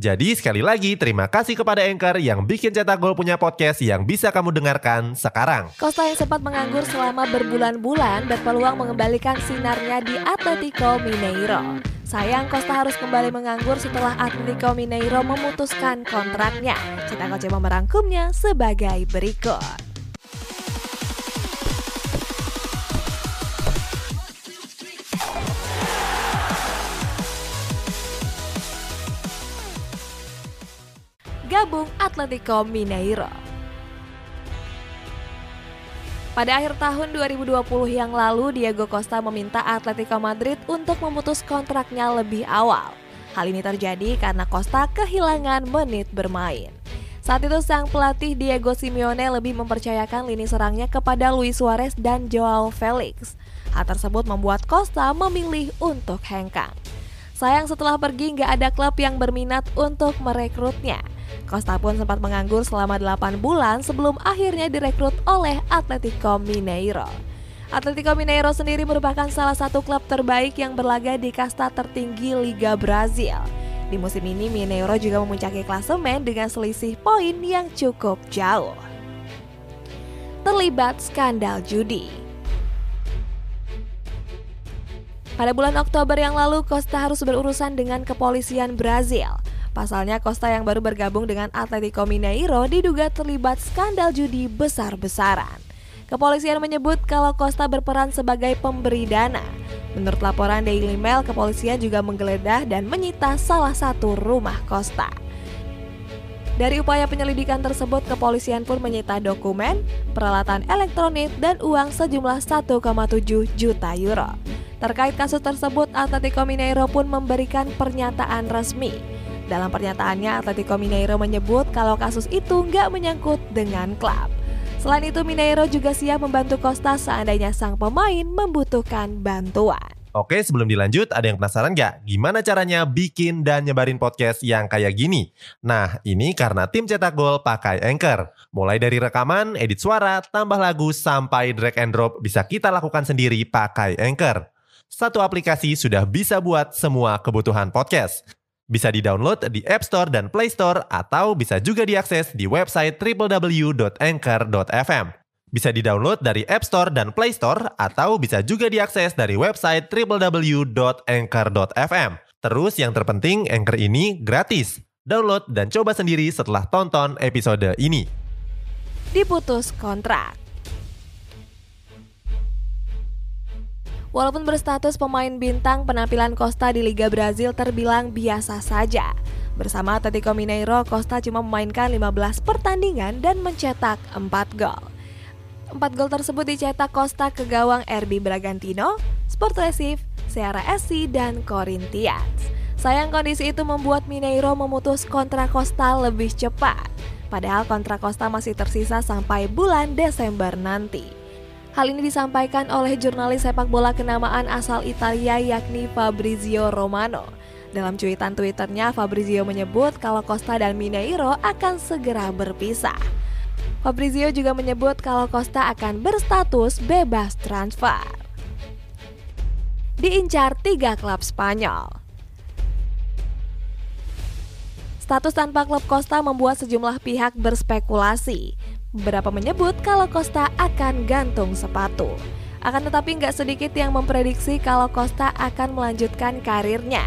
Jadi sekali lagi terima kasih kepada Anchor yang bikin Cetak Gol punya podcast yang bisa kamu dengarkan sekarang. Costa yang sempat menganggur selama berbulan-bulan berpeluang mengembalikan sinarnya di Atletico Mineiro. Sayang Costa harus kembali menganggur setelah Atletico Mineiro memutuskan kontraknya. Cetak Gol coba merangkumnya sebagai berikut. Gabung Atletico Mineiro. Pada akhir tahun 2020 yang lalu, Diego Costa meminta Atletico Madrid untuk memutus kontraknya lebih awal. Hal ini terjadi karena Costa kehilangan menit bermain. Saat itu sang pelatih Diego Simeone lebih mempercayakan lini serangnya kepada Luis Suarez dan Joao Felix. Hal tersebut membuat Costa memilih untuk hengkang. Sayang setelah pergi nggak ada klub yang berminat untuk merekrutnya. Costa pun sempat menganggur selama 8 bulan sebelum akhirnya direkrut oleh Atletico Mineiro. Atletico Mineiro sendiri merupakan salah satu klub terbaik yang berlaga di kasta tertinggi Liga Brazil. Di musim ini Mineiro juga memuncaki klasemen dengan selisih poin yang cukup jauh. Terlibat skandal judi. Pada bulan Oktober yang lalu, Costa harus berurusan dengan kepolisian Brazil Pasalnya Costa yang baru bergabung dengan Atletico Mineiro diduga terlibat skandal judi besar-besaran. Kepolisian menyebut kalau Costa berperan sebagai pemberi dana. Menurut laporan Daily Mail, kepolisian juga menggeledah dan menyita salah satu rumah Costa. Dari upaya penyelidikan tersebut, kepolisian pun menyita dokumen, peralatan elektronik, dan uang sejumlah 1,7 juta euro. Terkait kasus tersebut, Atletico Mineiro pun memberikan pernyataan resmi. Dalam pernyataannya, Atletico Mineiro menyebut kalau kasus itu nggak menyangkut dengan klub. Selain itu, Mineiro juga siap membantu Costa seandainya sang pemain membutuhkan bantuan. Oke, sebelum dilanjut, ada yang penasaran nggak? Gimana caranya bikin dan nyebarin podcast yang kayak gini? Nah, ini karena tim cetak gol pakai Anchor. Mulai dari rekaman, edit suara, tambah lagu, sampai drag and drop bisa kita lakukan sendiri pakai Anchor. Satu aplikasi sudah bisa buat semua kebutuhan podcast. Bisa di-download di App Store dan Play Store atau bisa juga diakses di website www.anchor.fm. Bisa di-download dari App Store dan Play Store atau bisa juga diakses dari website www.anchor.fm. Terus yang terpenting Anchor ini gratis. Download dan coba sendiri setelah tonton episode ini. Diputus kontrak. Walaupun berstatus pemain bintang, penampilan Costa di Liga Brazil terbilang biasa saja. Bersama Atletico Mineiro, Costa cuma memainkan 15 pertandingan dan mencetak 4 gol. 4 gol tersebut dicetak Costa ke gawang RB Bragantino, Sport Recife, Ceará SC, dan Corinthians. Sayang kondisi itu membuat Mineiro memutus kontrak Costa lebih cepat. Padahal kontrak Costa masih tersisa sampai bulan Desember nanti. Hal ini disampaikan oleh jurnalis sepak bola kenamaan asal Italia yakni Fabrizio Romano. Dalam cuitan Twitternya, Fabrizio menyebut kalau Costa dan Mineiro akan segera berpisah. Fabrizio juga menyebut kalau Costa akan berstatus bebas transfer. Diincar tiga klub Spanyol. Status tanpa klub Costa membuat sejumlah pihak berspekulasi. Beberapa menyebut kalau Costa akan gantung sepatu. Akan tetapi nggak sedikit yang memprediksi kalau Costa akan melanjutkan karirnya.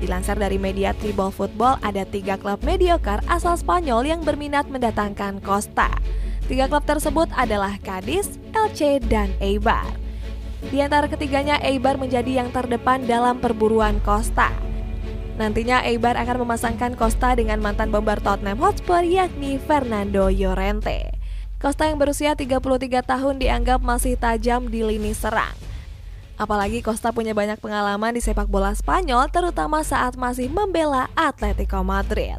Dilansir dari media Tribal Football, ada tiga klub mediocre asal Spanyol yang berminat mendatangkan Costa. Tiga klub tersebut adalah Cadiz, Elche, dan Eibar. Di antara ketiganya, Eibar menjadi yang terdepan dalam perburuan Costa. Nantinya Eibar akan memasangkan Costa dengan mantan bomber Tottenham Hotspur yakni Fernando Llorente. Costa yang berusia 33 tahun dianggap masih tajam di lini serang. Apalagi Costa punya banyak pengalaman di sepak bola Spanyol, terutama saat masih membela Atletico Madrid.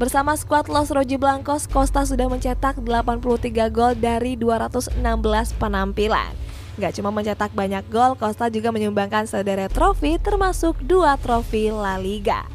Bersama skuad Los Rojiblancos, Costa sudah mencetak 83 gol dari 216 penampilan. Gak cuma mencetak banyak gol, Costa juga menyumbangkan sederet trofi termasuk dua trofi La Liga.